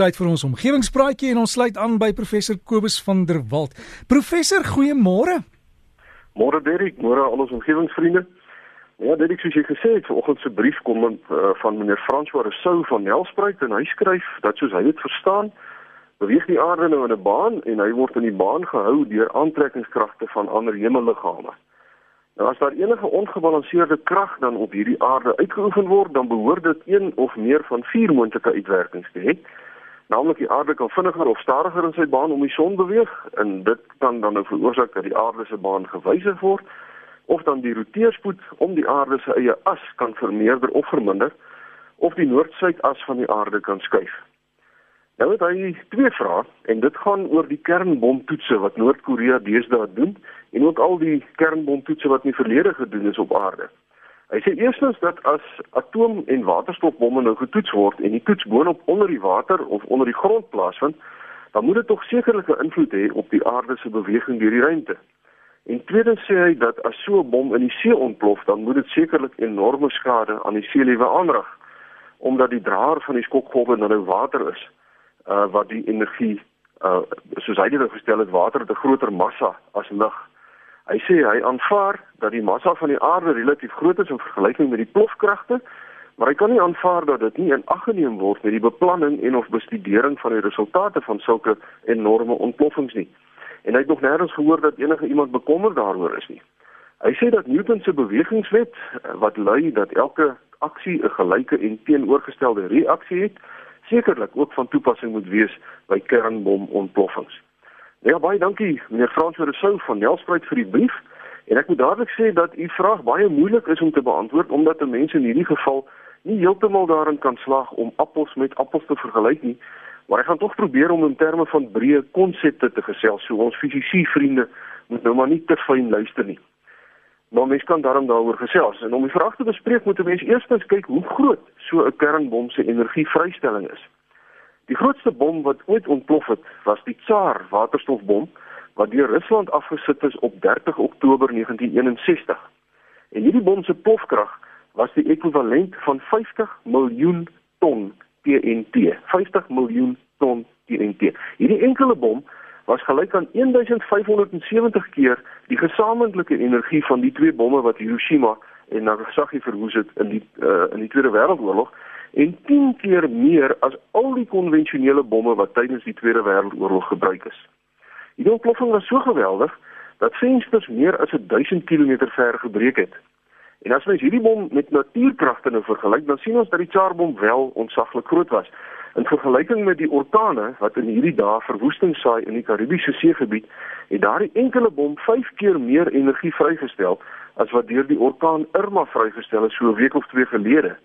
Tyd vir ons omgewingspraatjie en ons sluit aan by professor Kobus van der Walt. Professor, goeiemôre. Môre Derek, môre al ons omgewingsvriende. Ja, Derek, soos jy gesê het, vanoggend se brief kom uh, van meneer François Rousseau van Nelspruit en hy skryf dat soos hy dit verstaan, beweeg die aarde nou in 'n baan en hy word in die baan gehou deur aantrekkingskragte van ander hemelliggame. Nou as daar enige ongebalanseerde krag dan op hierdie aarde uitgeoefen word, dan behoort dit een of meer van vier moontlike uitwerkings te hê naamlik die aarde kan vinniger of stadiger in sy baan om die son beweeg en dit kan dan nou veroorsaak dat die aarde se baan gewysig word of dan die roteerspoed om die aarde se eie as kan vermeerder of verminder of die noord-suid as van die aarde kan skuif. Nou het hy twee vrae en dit gaan oor die kernbomtoetse wat Noord-Korea deesdae doen en ook al die kernbomtoetse wat in die verlede gedoen is op aarde. Hy sê eerstens dat as atoom- en waterstofbomme nou getoets word en die toets boonop onder die water of onder die grond plaasvind, dan moet dit tog sekerlike invloed hê op die aarde se beweging deur die ruimte. En tweedens sê hy dat as so 'n bom in die see ontplof, dan moet dit sekerlik enorme skade aan die seelewe aanrig omdat die draer van die skokgolwe nou water is uh wat die energie uh soos hy dit gestel het water het 'n groter massa as lig Hy sê hy aanvaar dat die massa van die aarde relatief groot is in vergelyking met die plofkragte, maar hy kan nie aanvaar dat dit nie in ag geneem word met die beplanning en of bestudering van die resultate van sulke enorme ontploffings nie. En hy het nog nêrens gehoor dat enige iemand bekommerd daaroor is nie. Hy sê dat Newton se bewegingswet eh, wat lui dat elke aksie 'n gelyke en teenoorgestelde reaksie het, sekerlik ook van toepassing moet wees by kernbomontploffings. Ja, baie dankie meneer Frans der Sou van Nelspruit vir die brief. En ek moet dadelik sê dat u vraag baie moeilik is om te beantwoord omdat mense in hierdie geval nie heeltemal daarin kan slaag om appels met appels te vergelyk nie. Maar ek gaan tog probeer om in terme van breë konsepte te gesels. So ons fisiese vriende moet nou maar nie te fyn luister nie. Maar mens kan daarom daaroor gesels. En om die vraag te bespreek moet 'n mens eerstens kyk hoe groot so 'n kernbom se energievrystelling is. Die grootste bom wat ooit ontplof het, was die Tsar waterstofbom wat deur Rusland afgesit is op 30 Oktober 1961. En hierdie bom se plofkrag was die ekwivalent van 50 miljoen ton TNT. 50 miljoen ton TNT. Hierdie enkele bom was gelyk aan 1570 keer die gesamentlike energie van die twee bomme wat Hiroshima en Nagasaki verwoes het in die uh, in die Tweede Wêreldoorlog en 10 keer meer as al die konvensionele bomme wat tydens die Tweede Wêreldoorlog gebruik is. Die ontploffing was so geweldig dat vensters meer as 1000 km ver gebreek het. En as mens hierdie bom met natuurkragte nou vergelyk, dan sien ons dat die Charbom wel ontsaglik groot was. In vergelyking met die orkane wat in hierdie dae verwoesting saai in die Karibiese Seegebied, het daardie enkele bom 5 keer meer energie vrygestel as wat deur die orkaan Irma vrygestel is so 'n week of twee gelede.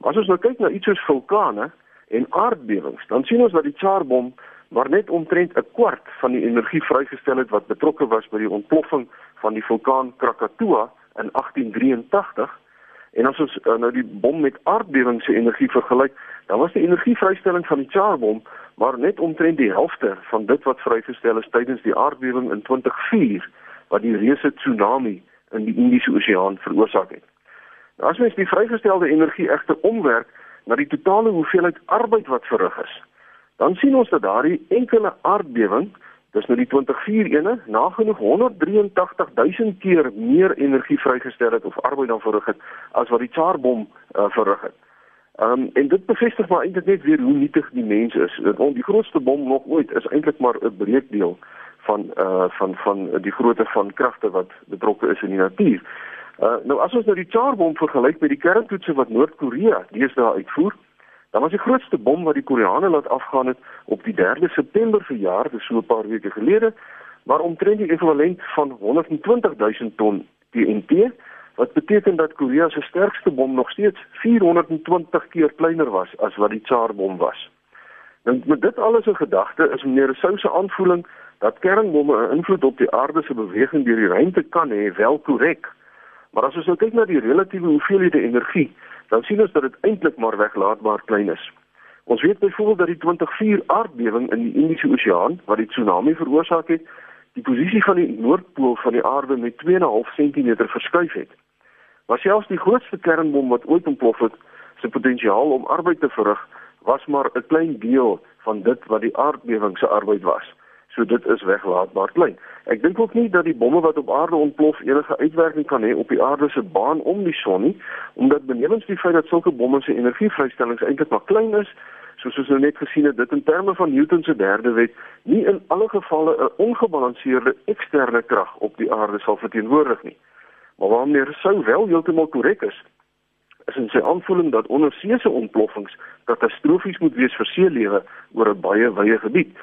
As ons nou kyk na iets soos vulkane en aardbewings, dan sien ons dat die Charbom maar net omtrent 'n kwart van die energie vrygestel het wat betrokke was by die ontploffing van die vulkaan Krakatoa in 1883. En as ons uh, nou die bom met aardbewings se energie vergelyk, dan was die energievrystelling van die Charbom maar net omtrent die helfte van dit wat vrygestel is tydens die aardbewing in 2004 wat die reuse tsunami in die Indiese Oseaan veroorsaak het. Nou, as mens die vrygestelde energie egter omwerk na die totale hoeveelheid arbeid wat verrig is, dan sien ons dat daardie enkele aardbewing, dis nou die 204 ene, nagenoeg 183000 keer meer energie vrygestel het of arbeid dan verrig het as wat die Tsarbom uh, verrig het. Um, en dit bevestig maar eintlik net weer hoe nietig die mens is. Want die grootste bom nog ooit is eintlik maar 'n breekdeel van uh van van die grootte van kragte wat betrokke is in die natuur. Uh, nou as ons nou die Charbom vergelyk met die kerntoetse wat Noord-Korea deesdae uitvoer, dan was die grootste bom wat die Koreane laat afgaan het op die 3de September verjaar, dis so 'n paar weke gelede, maar omtrent die ekwivalent van 120 000 ton TNT, wat beteken dat Korea se sterkste bom nog steeds 420 keer kleiner was as wat die Charbom was. Nou met dit alles in gedagte is meneer Sou se aanvoeling dat kernbomme 'n invloed op die aarde se beweging deur die ruimte kan hê, wel korrek. Maar as ons nou kyk na die relatiewe hoeveelhede energie, dan sien ons dat dit eintlik maar weglaatbaar klein is. Ons weet byvoorbeeld dat die 204 aardbewing in die Indiese Oseaan wat die tsunami veroorsaak het, die posisie van die noordpool van die aarde met 2.5 cm verskuif het. Maar selfs die grootste kernbom wat ooit ontplof het, se potensiaal om arbeid te verrig, was maar 'n klein deel van dit wat die aardbewing se arbeid was. So dit is weglaatbaar klein. Ek dink ook nie dat die bomme wat op aarde ontplof enige uitwerking kan hê op die aarde se baan om die son nie, omdat benewens die feit dat sulke bomme se energievrystellings eintlik maar klein is, soos ons nou net gesien het, dit in terme van Newton se derde wet nie in alle gevalle 'n ongebalanseerde eksterne krag op die aarde sal verteenwoordig nie. Maar wanneer sou wel heeltemal korrek is, is in sy aanvoeling dat onderseese ontploffings katastrofies moet wees vir seelewe oor 'n baie wye gebied.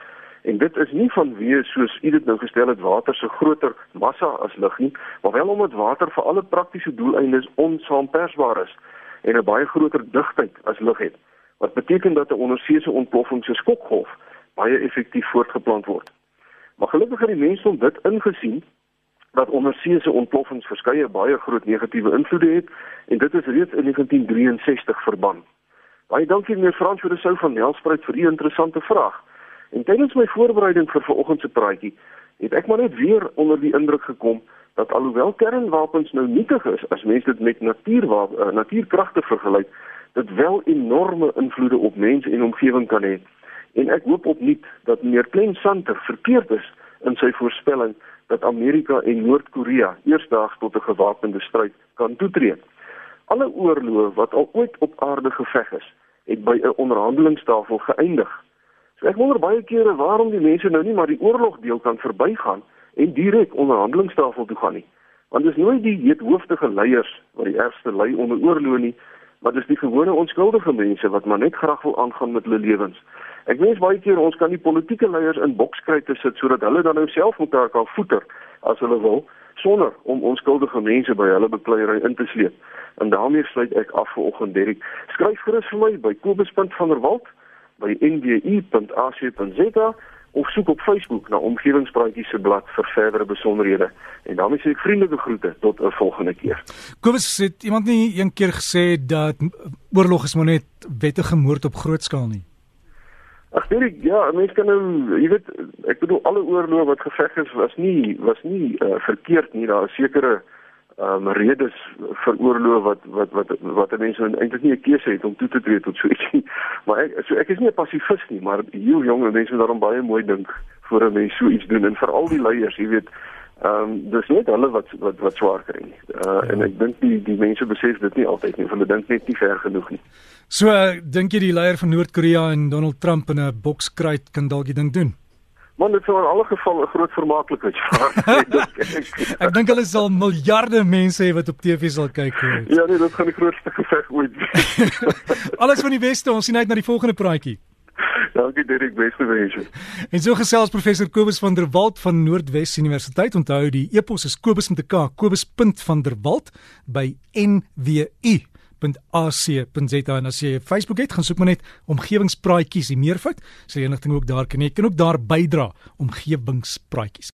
En dit is nie vanweë soos u dit nou gestel het water se groter massa as lig nie, maar wel omdat water vir alle praktiese doeleindes onsaampersbaar is en 'n baie groter digtheid as lig het. Wat beteken dat 'n onderseese ontploffing se skokgolf baie effektief voortgeplant word. Maar gelukkig het die mense om dit ingesien dat onderseese ontploffings verskeie baie groot negatiewe invloede het en dit is reeds in 1963 verban. Baie dankie meneer Frans vir die sou van Nelspruit vir die interessante vraag. En tydens my voorbereiding vir vanoggend se praatjie het ek maar net weer onder die indruk gekom dat alhoewel kernwapens nou nietig is as mens dit met natuurwapens uh, natuurkragte vergelyk, dit wel enorme invloede op mense en omgewing kan hê. En ek hoop opnuut dat meneer Klein Santer verkeerd is in sy voorspelling dat Amerika en Noord-Korea eersdaags tot 'n gewapende stryd kan toetree. Alle oorloë wat al ooit op aarde geveg is, het by 'n onderhandelingstafel geëindig. So ek wonder baie kere waarom die mense nou nie maar die oorlog deel kan verbygaan en direk onderhandelingstafel toe gaan nie. Want dis nooit die heethoofdige leiers wat die ergste ly onder oorloë nie, maar dis die gewone onskuldige mense wat maar net graag wil aangaan met hulle lewens. Ek wens baie keer ons kan die politieke leiers in bokskryte sit sodat hulle dan nou self mekaar kan voeter as hulle wil sonder om onskuldige mense by hulle bekleierery in te sleep. En daarmee sluit ek af vir oggend Derek. Skryf gerus vir my by kobus.vanderwalt by nwu.ac.za of soek op Facebook na Omgewingspraatjies se blad vir verdere besonderhede. En daarmee sê ek vriendelike groete tot 'n volgende keer. Kobus het iemand nie een keer gesê dat oorlog is maar net wettige moord op groot skaal nie. Ag nee, ja, mense kan nou, jy weet, ek bedoel alle oorloë wat geveg is was nie was nie uh, verkeerd nie. Daar is sekere ehm um, redes vir oorloë wat wat wat wat mense eintlik nie 'n keuse het om toe te tree tot so iets nie. Maar ek so ek is nie 'n pasifist nie, maar heel jong mense moet daarom baie mooi dink voor 'n mens so iets doen en veral die leiers, jy weet, ehm um, dis net hulle wat wat wat swaar kry. Uh. En ek dink die die mense besef dit nie altyd nie, hulle dink net nie ver genoeg nie. So uh, dink jy die leier van Noord-Korea en Donald Trump in 'n bokskruit kan dalk die ding doen? Man, dit sou in alle geval 'n groot vermaaklikheid wees. ek dink hulle sal miljarde mense hê wat op TV sal kyk. ja, nee, dit gaan die grootste geveg ooit wees. Alles van die weste, ons sien uit na die volgende praatjie. Dankie Derek, beste wense. En so gesels professor Kobus van der Walt van Noordwes Universiteit. Onthou die e-pos is kobus met 'n k, kobus.vanderwalt by nwu www.ac.za en as jy Facebook het, gaan soek maar net omgewingspraatjies, die meervoud, sal jy inligting ook daar kan jy kan ook daar bydra omgewingspraatjies.